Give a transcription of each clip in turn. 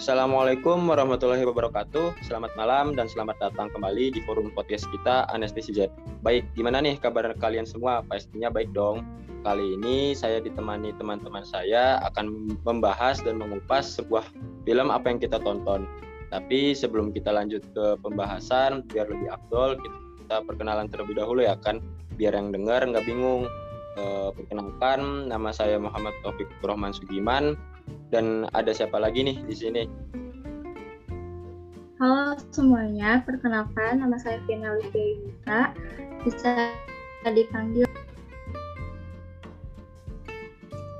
Assalamualaikum warahmatullahi wabarakatuh. Selamat malam dan selamat datang kembali di forum podcast kita Anestesi Z. Baik, gimana nih kabar kalian semua? Pastinya baik dong. Kali ini saya ditemani teman-teman saya akan membahas dan mengupas sebuah film apa yang kita tonton. Tapi sebelum kita lanjut ke pembahasan, biar lebih afdol, kita perkenalan terlebih dahulu ya kan, biar yang dengar nggak bingung. E, perkenalkan, nama saya Muhammad Taufik Rohman Sugiman, dan ada siapa lagi nih di sini? Halo semuanya, perkenalkan nama saya Vina Livia bisa dipanggil.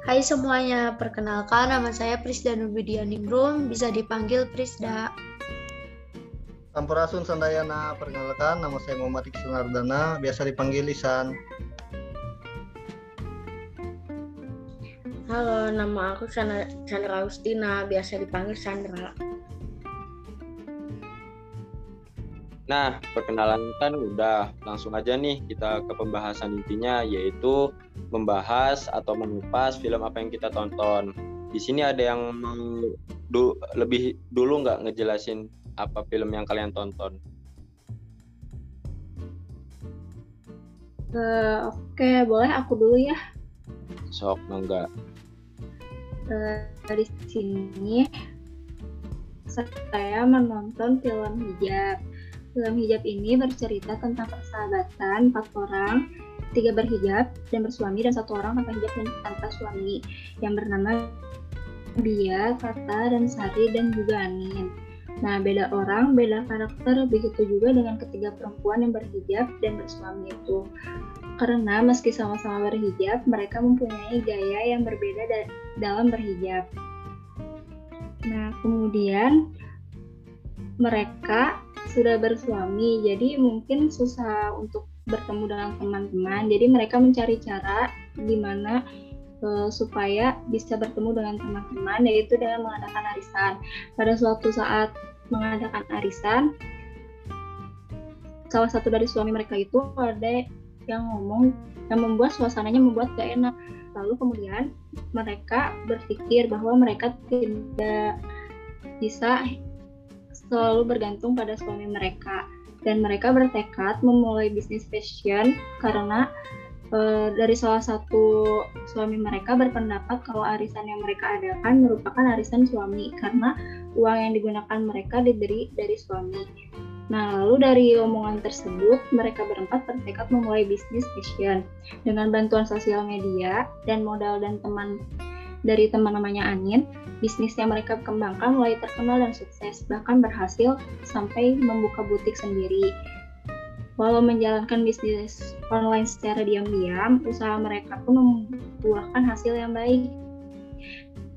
Hai semuanya, perkenalkan nama saya Prisda Nubidia Ningrum, bisa dipanggil Prisda. Sampurasun Sandayana, perkenalkan nama saya Muhammad Iksan Ardana, biasa dipanggil Lisan. Halo, nama aku Chandra, Chandra Agustina, biasa dipanggil Chandra. Nah, perkenalan kan udah. Langsung aja nih kita ke pembahasan intinya yaitu membahas atau mengupas film apa yang kita tonton. Di sini ada yang mau du lebih dulu nggak ngejelasin apa film yang kalian tonton? Uh, Oke, okay, boleh aku dulu ya. Sok, enggak dari sini saya menonton film hijab. Film hijab ini bercerita tentang persahabatan empat orang, tiga berhijab dan bersuami dan satu orang tanpa hijab dan tanpa suami yang bernama Bia, Kata, dan Sari dan juga Anin. Nah, beda orang, beda karakter, begitu juga dengan ketiga perempuan yang berhijab dan bersuami itu. Karena meski sama-sama berhijab, mereka mempunyai gaya yang berbeda da dalam berhijab. Nah, kemudian mereka sudah bersuami, jadi mungkin susah untuk bertemu dengan teman-teman. Jadi mereka mencari cara gimana uh, supaya bisa bertemu dengan teman-teman, yaitu dengan mengadakan arisan. Pada suatu saat mengadakan arisan salah satu dari suami mereka itu ada yang ngomong yang membuat suasananya membuat gak enak lalu kemudian mereka berpikir bahwa mereka tidak bisa selalu bergantung pada suami mereka dan mereka bertekad memulai bisnis fashion karena uh, dari salah satu suami mereka berpendapat kalau arisan yang mereka adakan merupakan arisan suami karena uang yang digunakan mereka diberi dari suami. Nah, lalu dari omongan tersebut, mereka berempat bertekad memulai bisnis fashion dengan bantuan sosial media dan modal dan teman dari teman namanya Anin, bisnis yang mereka kembangkan mulai terkenal dan sukses, bahkan berhasil sampai membuka butik sendiri. Walau menjalankan bisnis online secara diam-diam, usaha mereka pun membuahkan hasil yang baik.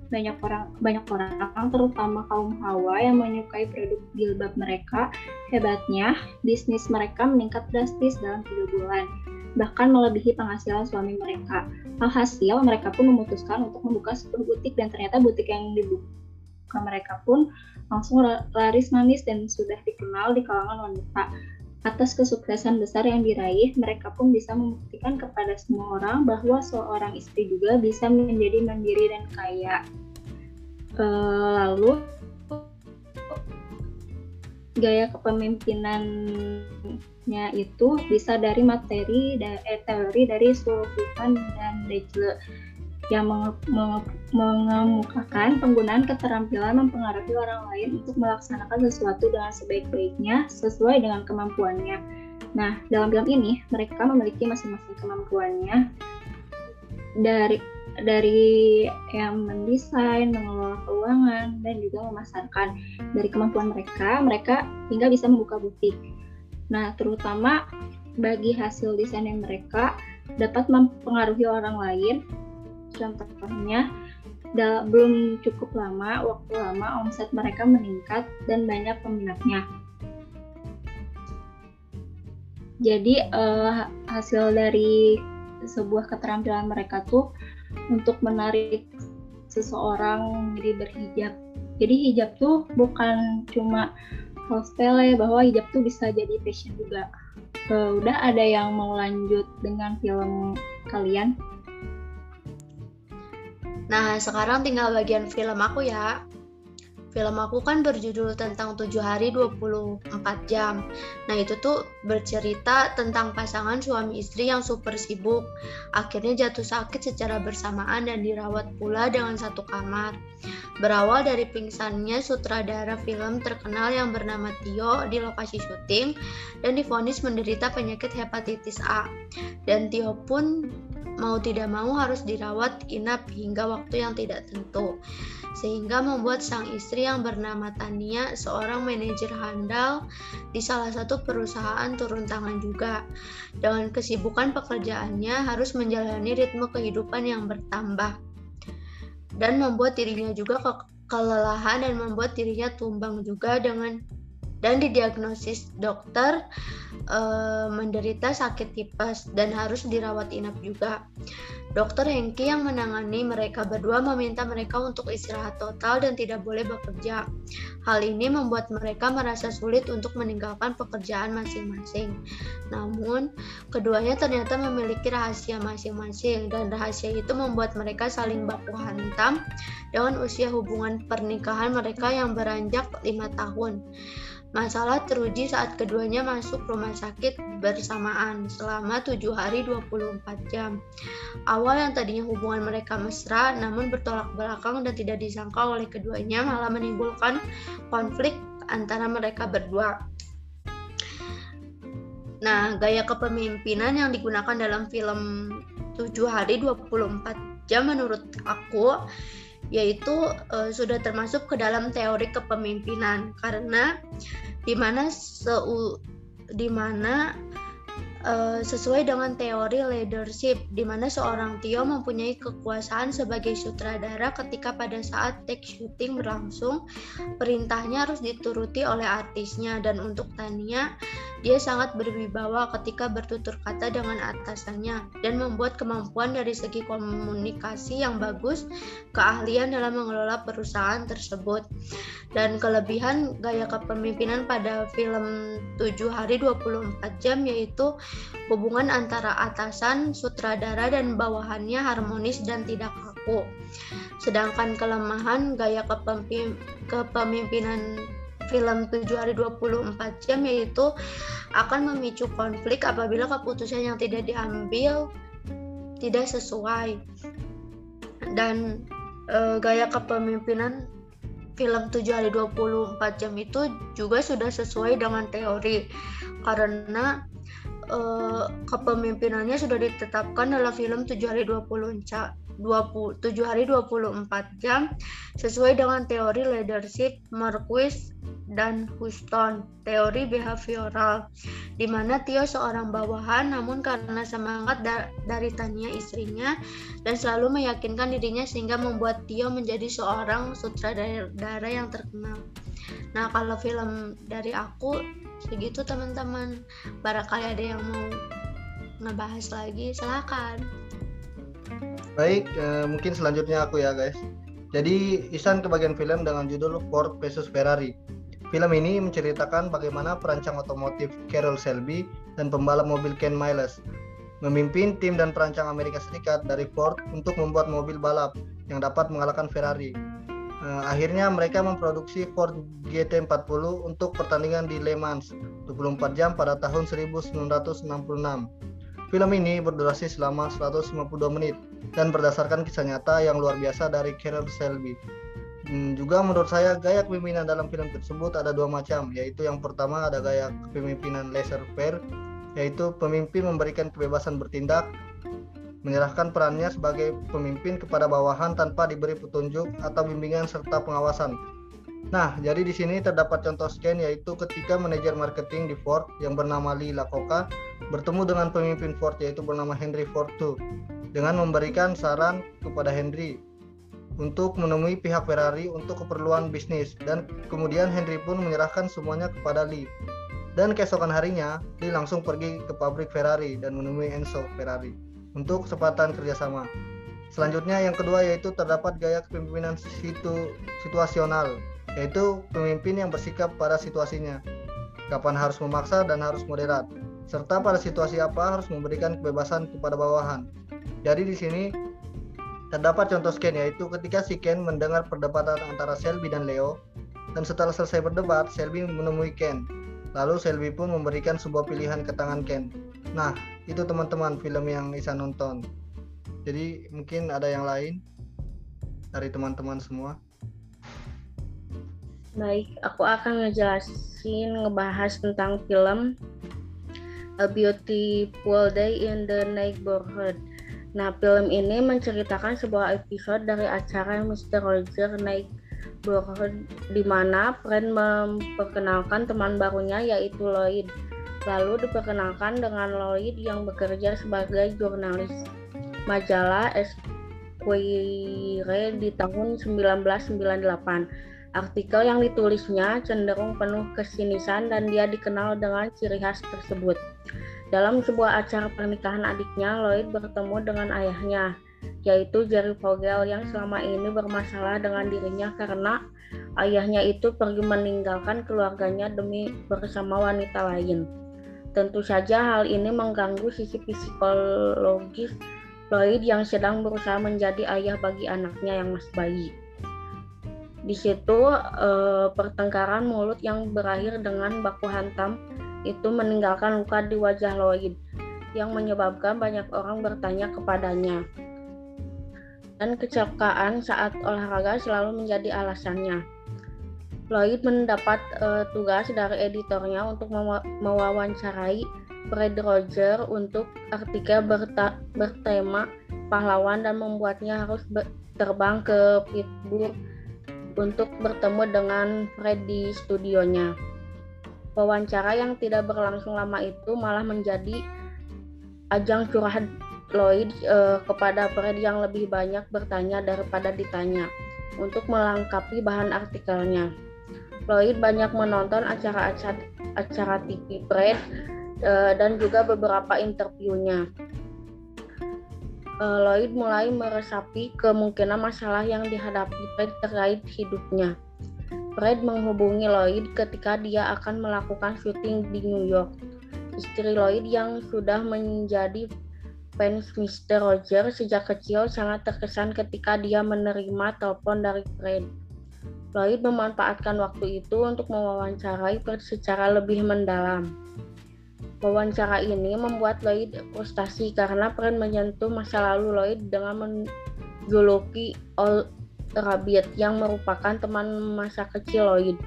Banyak orang, banyak orang, terutama kaum hawa yang menyukai produk jilbab mereka. Hebatnya, bisnis mereka meningkat drastis dalam tiga bulan, bahkan melebihi penghasilan suami mereka. Alhasil, mereka pun memutuskan untuk membuka sebuah butik dan ternyata butik yang dibuka mereka pun langsung laris manis dan sudah dikenal di kalangan wanita Atas kesuksesan besar yang diraih, mereka pun bisa membuktikan kepada semua orang bahwa seorang istri juga bisa menjadi mandiri dan kaya. E, lalu, gaya kepemimpinannya itu bisa dari materi, eh, teori dari Sullivan dan Dejle yang mengemukakan penggunaan keterampilan mempengaruhi orang lain untuk melaksanakan sesuatu dengan sebaik-baiknya sesuai dengan kemampuannya. Nah, dalam film ini mereka memiliki masing-masing kemampuannya dari dari yang mendesain, mengelola keuangan, dan juga memasarkan. Dari kemampuan mereka, mereka hingga bisa membuka butik. Nah, terutama bagi hasil desain yang mereka dapat mempengaruhi orang lain Contohnya, belum cukup lama, waktu lama omset mereka meningkat dan banyak peminatnya. Jadi uh, hasil dari sebuah keterampilan mereka tuh untuk menarik seseorang jadi berhijab. Jadi hijab tuh bukan cuma hal sepele bahwa hijab tuh bisa jadi fashion juga. Uh, udah ada yang mau lanjut dengan film kalian? Nah, sekarang tinggal bagian film aku ya. Film aku kan berjudul tentang 7 hari 24 jam. Nah, itu tuh bercerita tentang pasangan suami istri yang super sibuk. Akhirnya jatuh sakit secara bersamaan dan dirawat pula dengan satu kamar. Berawal dari pingsannya sutradara film terkenal yang bernama Tio di lokasi syuting dan difonis menderita penyakit hepatitis A. Dan Tio pun mau tidak mau harus dirawat inap hingga waktu yang tidak tentu sehingga membuat sang istri yang bernama Tania seorang manajer handal di salah satu perusahaan turun tangan juga. Dengan kesibukan pekerjaannya harus menjalani ritme kehidupan yang bertambah dan membuat dirinya juga ke kelelahan dan membuat dirinya tumbang juga dengan dan didiagnosis dokter e, menderita sakit tipes dan harus dirawat inap juga. Dokter Hengki yang menangani mereka berdua meminta mereka untuk istirahat total dan tidak boleh bekerja. Hal ini membuat mereka merasa sulit untuk meninggalkan pekerjaan masing-masing. Namun, keduanya ternyata memiliki rahasia masing-masing dan rahasia itu membuat mereka saling baku hantam dengan usia hubungan pernikahan mereka yang beranjak lima tahun. Masalah teruji saat keduanya masuk rumah sakit bersamaan selama 7 hari 24 jam. Awal yang tadinya hubungan mereka mesra namun bertolak belakang dan tidak disangka oleh keduanya malah menimbulkan konflik antara mereka berdua. Nah, gaya kepemimpinan yang digunakan dalam film 7 hari 24 jam menurut aku yaitu uh, sudah termasuk ke dalam teori kepemimpinan. Karena di mana di mana uh, sesuai dengan teori leadership di mana seorang Tio mempunyai kekuasaan sebagai sutradara ketika pada saat take shooting berlangsung perintahnya harus dituruti oleh artisnya. Dan untuk Tania dia sangat berwibawa ketika bertutur kata dengan atasannya dan membuat kemampuan dari segi komunikasi yang bagus, keahlian dalam mengelola perusahaan tersebut. Dan kelebihan gaya kepemimpinan pada film 7 hari 24 jam yaitu hubungan antara atasan, sutradara dan bawahannya harmonis dan tidak kaku. Sedangkan kelemahan gaya kepemimpinan film 7 hari 24 jam yaitu akan memicu konflik apabila keputusan yang tidak diambil tidak sesuai. Dan e, gaya kepemimpinan film 7 hari 24 jam itu juga sudah sesuai dengan teori karena e, kepemimpinannya sudah ditetapkan dalam film 7 hari 20 27 hari 24 jam sesuai dengan teori leadership Marquis dan Houston, teori behavioral, di mana Tio seorang bawahan namun karena semangat da dari Tania istrinya dan selalu meyakinkan dirinya sehingga membuat Tio menjadi seorang sutradara yang terkenal. Nah, kalau film dari aku segitu teman-teman. Barangkali ada yang mau ngebahas lagi, silakan. Baik, eh, mungkin selanjutnya aku ya guys. Jadi Isan ke bagian film dengan judul Ford versus Ferrari. Film ini menceritakan bagaimana perancang otomotif Carroll Shelby dan pembalap mobil Ken Miles memimpin tim dan perancang Amerika Serikat dari Ford untuk membuat mobil balap yang dapat mengalahkan Ferrari. Uh, akhirnya mereka memproduksi Ford GT40 untuk pertandingan di Le Mans 24 jam pada tahun 1966. Film ini berdurasi selama 152 menit dan berdasarkan kisah nyata yang luar biasa dari Carroll Shelby. Hmm, juga menurut saya gaya kepemimpinan dalam film tersebut ada dua macam, yaitu yang pertama ada gaya kepemimpinan laissez-faire, yaitu pemimpin memberikan kebebasan bertindak, menyerahkan perannya sebagai pemimpin kepada bawahan tanpa diberi petunjuk atau bimbingan serta pengawasan. Nah, jadi di sini terdapat contoh scan yaitu ketika manajer marketing di Ford yang bernama Lee Lakoka bertemu dengan pemimpin Ford yaitu bernama Henry Ford II dengan memberikan saran kepada Henry untuk menemui pihak Ferrari untuk keperluan bisnis dan kemudian Henry pun menyerahkan semuanya kepada Lee. Dan keesokan harinya, Lee langsung pergi ke pabrik Ferrari dan menemui Enzo Ferrari untuk kesempatan kerjasama. Selanjutnya yang kedua yaitu terdapat gaya kepemimpinan situ, situasional yaitu pemimpin yang bersikap pada situasinya, kapan harus memaksa dan harus moderat, serta pada situasi apa harus memberikan kebebasan kepada bawahan. Jadi di sini terdapat contoh scan yaitu ketika si Ken mendengar perdebatan antara Shelby dan Leo, Dan setelah selesai berdebat, Selby menemui Ken. Lalu Selby pun memberikan sebuah pilihan ke tangan Ken. Nah, itu teman-teman film yang Isa nonton. Jadi mungkin ada yang lain dari teman-teman semua. Baik, aku akan ngejelasin ngebahas tentang film A Beautiful Day in the Neighborhood. Nah, film ini menceritakan sebuah episode dari acara Mr. Roger Neighborhood di mana Fred memperkenalkan teman barunya yaitu Lloyd. Lalu diperkenalkan dengan Lloyd yang bekerja sebagai jurnalis majalah Esquire di tahun 1998. Artikel yang ditulisnya cenderung penuh kesinisan dan dia dikenal dengan ciri khas tersebut. Dalam sebuah acara pernikahan adiknya, Lloyd bertemu dengan ayahnya, yaitu Jerry Vogel yang selama ini bermasalah dengan dirinya karena ayahnya itu pergi meninggalkan keluarganya demi bersama wanita lain. Tentu saja hal ini mengganggu sisi psikologis Lloyd yang sedang berusaha menjadi ayah bagi anaknya yang masih bayi. Di situ eh, pertengkaran mulut yang berakhir dengan baku hantam itu meninggalkan luka di wajah Lloyd yang menyebabkan banyak orang bertanya kepadanya. Dan kecelakaan saat olahraga selalu menjadi alasannya. Lloyd mendapat uh, tugas dari editornya untuk mewawancarai Fred Roger untuk artikel bertema pahlawan dan membuatnya harus terbang ke Pittsburgh untuk bertemu dengan Fred di studionya. Wawancara yang tidak berlangsung lama itu malah menjadi ajang curhat Lloyd eh, kepada Fred yang lebih banyak bertanya daripada ditanya untuk melengkapi bahan artikelnya. Lloyd banyak menonton acara-acara acara TV Fred eh, dan juga beberapa interviewnya. Eh, Lloyd mulai meresapi kemungkinan masalah yang dihadapi Fred terkait hidupnya. Fred menghubungi Lloyd ketika dia akan melakukan syuting di New York. Istri Lloyd yang sudah menjadi fans Mr. Roger sejak kecil sangat terkesan ketika dia menerima telepon dari Fred. Lloyd memanfaatkan waktu itu untuk mewawancarai Fred secara lebih mendalam. Wawancara ini membuat Lloyd frustasi karena Fred menyentuh masa lalu Lloyd dengan menjuluki All Rabbit yang merupakan teman masa kecil Lloyd.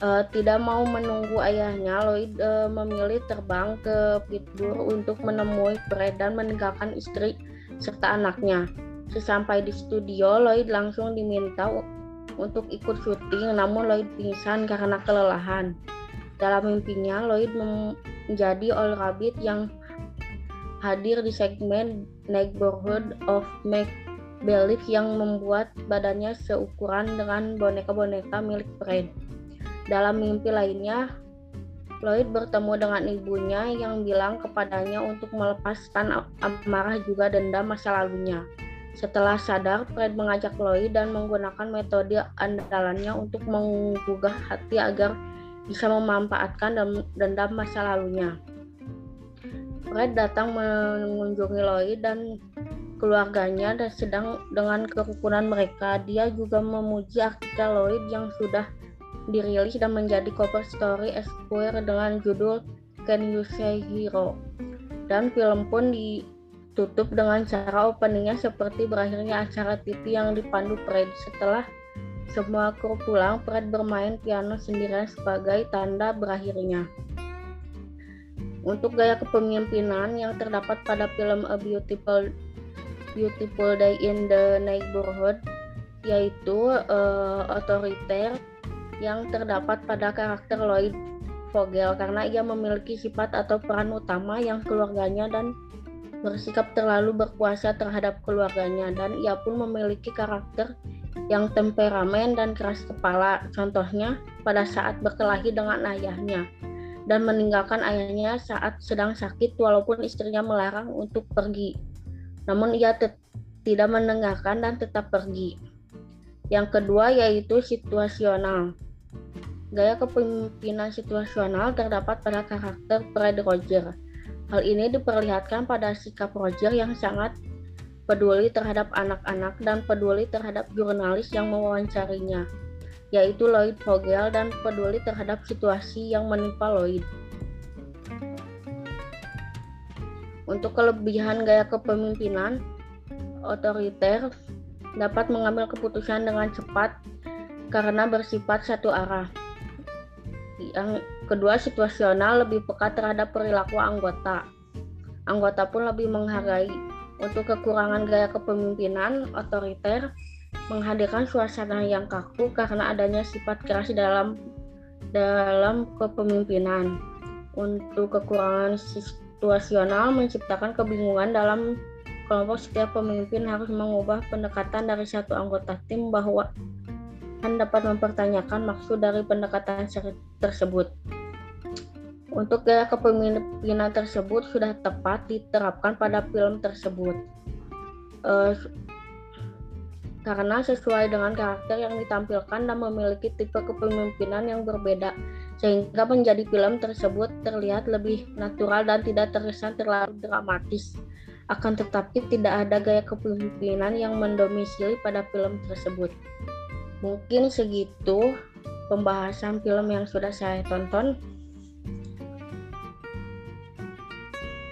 Uh, tidak mau menunggu ayahnya, Lloyd uh, memilih terbang ke Pittsburgh untuk menemui Fred dan meninggalkan istri serta anaknya. Sesampai di studio, Lloyd langsung diminta untuk ikut syuting, namun Lloyd pingsan karena kelelahan. Dalam mimpinya, Lloyd menjadi All Rabbit yang hadir di segmen Neighborhood of Make Belief yang membuat badannya seukuran dengan boneka-boneka milik Fred. Dalam mimpi lainnya, Lloyd bertemu dengan ibunya yang bilang kepadanya untuk melepaskan amarah juga dendam masa lalunya. Setelah sadar, Fred mengajak Lloyd dan menggunakan metode andalannya untuk menggugah hati agar bisa memanfaatkan dendam masa lalunya. Fred datang mengunjungi Lloyd dan keluarganya dan sedang dengan kerukunan mereka. Dia juga memuji artikel Lloyd yang sudah dirilis dan menjadi cover story Esquire dengan judul Can You Say Hero. Dan film pun ditutup dengan cara openingnya seperti berakhirnya acara TV yang dipandu Fred. Setelah semua kru pulang, Fred bermain piano sendirian sebagai tanda berakhirnya. Untuk gaya kepemimpinan yang terdapat pada film A Beautiful Beautiful Day in the Neighborhood yaitu uh, otoriter yang terdapat pada karakter Lloyd Vogel karena ia memiliki sifat atau peran utama yang keluarganya dan bersikap terlalu berkuasa terhadap keluarganya dan ia pun memiliki karakter yang temperamen dan keras kepala contohnya pada saat berkelahi dengan ayahnya dan meninggalkan ayahnya saat sedang sakit walaupun istrinya melarang untuk pergi namun ia tidak mendengarkan dan tetap pergi. Yang kedua yaitu situasional. Gaya kepemimpinan situasional terdapat pada karakter Fred Roger. Hal ini diperlihatkan pada sikap Roger yang sangat peduli terhadap anak-anak dan peduli terhadap jurnalis yang mewawancarinya. yaitu Lloyd Vogel dan peduli terhadap situasi yang menimpa Lloyd. Untuk kelebihan gaya kepemimpinan, otoriter dapat mengambil keputusan dengan cepat karena bersifat satu arah. Yang kedua, situasional lebih peka terhadap perilaku anggota. Anggota pun lebih menghargai. Untuk kekurangan gaya kepemimpinan, otoriter menghadirkan suasana yang kaku karena adanya sifat keras dalam dalam kepemimpinan. Untuk kekurangan situasional menciptakan kebingungan dalam kelompok setiap pemimpin harus mengubah pendekatan dari satu anggota tim bahwa dapat mempertanyakan maksud dari pendekatan tersebut. Untuk gaya kepemimpinan tersebut sudah tepat diterapkan pada film tersebut. Uh, karena sesuai dengan karakter yang ditampilkan dan memiliki tipe kepemimpinan yang berbeda, sehingga menjadi film tersebut terlihat lebih natural dan tidak terkesan terlalu dramatis. Akan tetapi tidak ada gaya kepemimpinan yang mendomisili pada film tersebut. Mungkin segitu pembahasan film yang sudah saya tonton.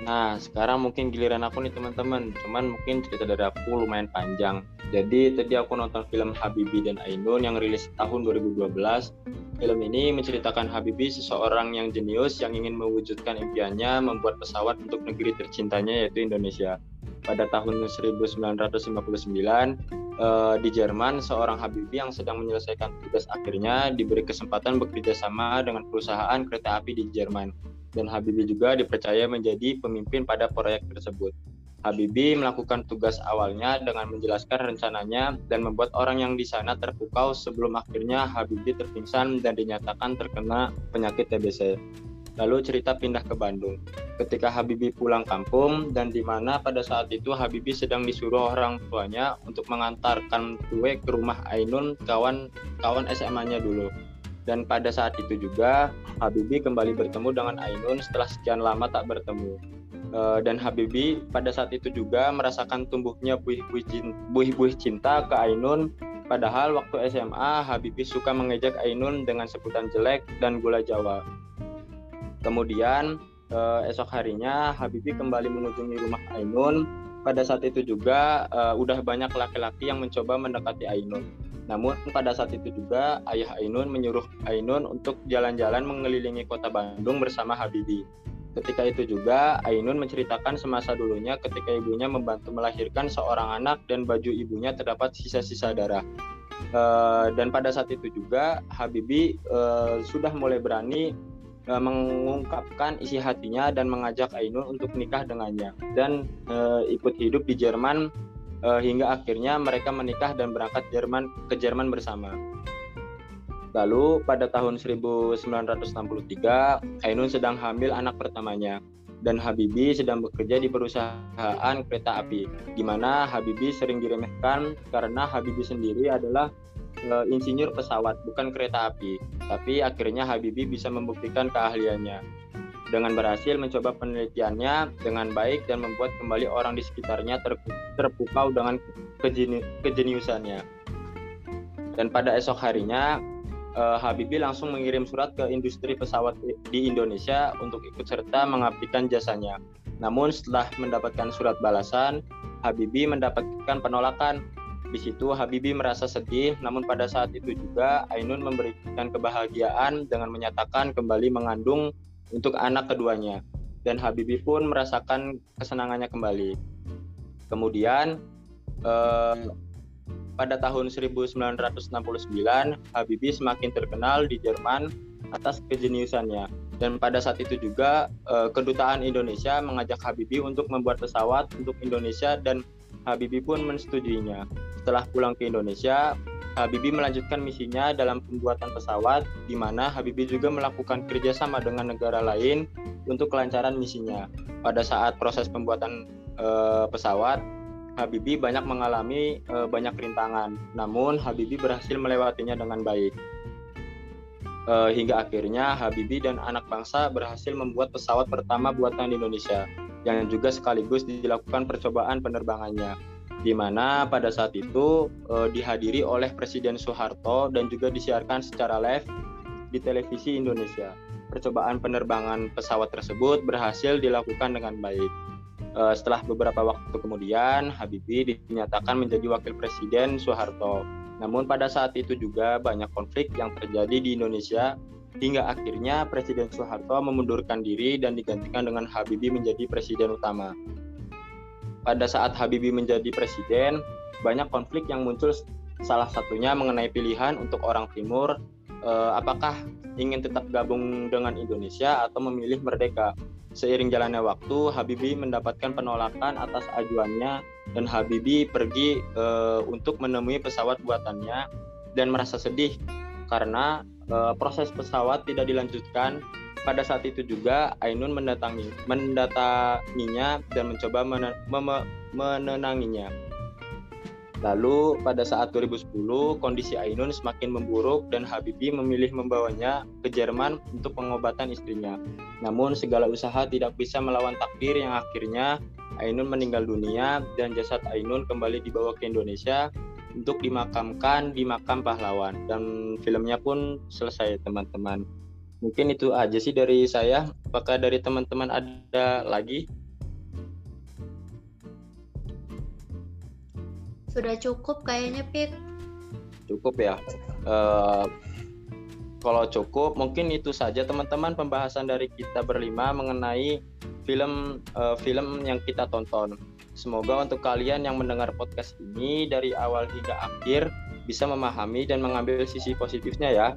Nah, sekarang mungkin giliran aku nih teman-teman. Cuman mungkin cerita dari aku lumayan panjang. Jadi tadi aku nonton film Habibi dan Ainun yang rilis tahun 2012. Film ini menceritakan Habibi seseorang yang jenius yang ingin mewujudkan impiannya membuat pesawat untuk negeri tercintanya yaitu Indonesia. Pada tahun 1959 eh, di Jerman, seorang Habibi yang sedang menyelesaikan tugas akhirnya diberi kesempatan bekerja sama dengan perusahaan kereta api di Jerman. Dan Habibi juga dipercaya menjadi pemimpin pada proyek tersebut. Habibie melakukan tugas awalnya dengan menjelaskan rencananya dan membuat orang yang di sana terpukau sebelum akhirnya Habibie terpingsan dan dinyatakan terkena penyakit TBC. Lalu cerita pindah ke Bandung. Ketika Habibie pulang kampung dan di mana pada saat itu Habibie sedang disuruh orang tuanya untuk mengantarkan kue ke rumah Ainun kawan kawan SMA-nya dulu. Dan pada saat itu juga Habibie kembali bertemu dengan Ainun setelah sekian lama tak bertemu uh, dan Habibi pada saat itu juga merasakan tumbuhnya buih-buih cinta ke Ainun padahal waktu SMA Habibi suka mengejek Ainun dengan sebutan jelek dan gula Jawa. Kemudian uh, esok harinya Habibi kembali mengunjungi rumah Ainun. Pada saat itu juga uh, udah banyak laki-laki yang mencoba mendekati Ainun. Namun pada saat itu juga ayah Ainun menyuruh Ainun untuk jalan-jalan mengelilingi kota Bandung bersama Habibi. Ketika itu juga Ainun menceritakan semasa dulunya ketika ibunya membantu melahirkan seorang anak dan baju ibunya terdapat sisa-sisa darah. Uh, dan pada saat itu juga Habibi uh, sudah mulai berani uh, mengungkapkan isi hatinya dan mengajak Ainun untuk nikah dengannya dan uh, ikut hidup di Jerman uh, hingga akhirnya mereka menikah dan berangkat Jerman ke Jerman bersama. Lalu pada tahun 1963, Ainun sedang hamil anak pertamanya dan Habibi sedang bekerja di perusahaan kereta api, di mana Habibi sering diremehkan karena Habibi sendiri adalah uh, insinyur pesawat, bukan kereta api. Tapi akhirnya Habibi bisa membuktikan keahliannya dengan berhasil mencoba penelitiannya dengan baik dan membuat kembali orang di sekitarnya terpukau dengan kejeniusannya. Dan pada esok harinya, uh, Habibie langsung mengirim surat ke industri pesawat di Indonesia untuk ikut serta mengabdikan jasanya. Namun setelah mendapatkan surat balasan, Habibie mendapatkan penolakan. Di situ Habibie merasa sedih, namun pada saat itu juga Ainun memberikan kebahagiaan dengan menyatakan kembali mengandung untuk anak keduanya. Dan Habibie pun merasakan kesenangannya kembali. Kemudian eh, pada tahun 1969, Habibie semakin terkenal di Jerman atas kejeniusannya. Dan pada saat itu juga eh, kedutaan Indonesia mengajak Habibie untuk membuat pesawat untuk Indonesia dan Habibie pun mensetujuinya. Setelah pulang ke Indonesia, Habibie melanjutkan misinya dalam pembuatan pesawat, di mana Habibie juga melakukan kerjasama dengan negara lain untuk kelancaran misinya. Pada saat proses pembuatan eh, pesawat, Habibi banyak mengalami e, banyak rintangan, namun Habibi berhasil melewatinya dengan baik. E, hingga akhirnya Habibi dan anak bangsa berhasil membuat pesawat pertama buatan Indonesia, yang juga sekaligus dilakukan percobaan penerbangannya. Di mana pada saat itu uh, dihadiri oleh Presiden Soeharto dan juga disiarkan secara live di televisi Indonesia. Percobaan penerbangan pesawat tersebut berhasil dilakukan dengan baik. Uh, setelah beberapa waktu kemudian, Habibie dinyatakan menjadi wakil presiden Soeharto. Namun pada saat itu juga banyak konflik yang terjadi di Indonesia hingga akhirnya Presiden Soeharto memundurkan diri dan digantikan dengan Habibie menjadi presiden utama. Pada saat Habibie menjadi presiden, banyak konflik yang muncul salah satunya mengenai pilihan untuk orang timur eh, apakah ingin tetap gabung dengan Indonesia atau memilih merdeka. Seiring jalannya waktu, Habibie mendapatkan penolakan atas ajuannya dan Habibie pergi eh, untuk menemui pesawat buatannya dan merasa sedih karena uh, proses pesawat tidak dilanjutkan. Pada saat itu juga Ainun mendatangi mendatanginya dan mencoba men menenanginya. Lalu pada saat 2010 kondisi Ainun semakin memburuk dan Habibie memilih membawanya ke Jerman untuk pengobatan istrinya. Namun segala usaha tidak bisa melawan takdir yang akhirnya Ainun meninggal dunia dan jasad Ainun kembali dibawa ke Indonesia untuk dimakamkan di makam pahlawan dan filmnya pun selesai teman-teman mungkin itu aja sih dari saya. Apakah dari teman-teman ada lagi? Sudah cukup kayaknya Pik cukup ya? Uh, kalau cukup mungkin itu saja teman-teman pembahasan dari kita berlima mengenai film uh, film yang kita tonton. Semoga untuk kalian yang mendengar podcast ini dari awal hingga akhir bisa memahami dan mengambil sisi positifnya ya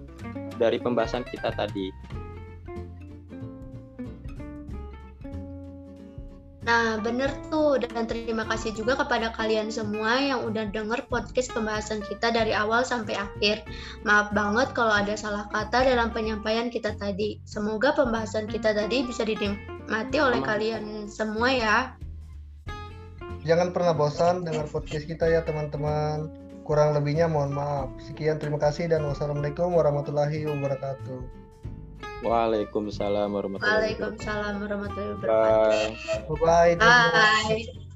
dari pembahasan kita tadi. Nah, bener tuh. Dan terima kasih juga kepada kalian semua yang udah denger podcast pembahasan kita dari awal sampai akhir. Maaf banget kalau ada salah kata dalam penyampaian kita tadi. Semoga pembahasan kita tadi bisa dinikmati oleh kalian semua ya. Jangan pernah bosan dengan podcast kita ya teman-teman. Kurang lebihnya mohon maaf. Sekian terima kasih dan wassalamualaikum warahmatullahi wabarakatuh. Waalaikumsalam warahmatullahi wabarakatuh. Waalaikumsalam warahmatullahi wabarakatuh. Bye. Bye. Bye.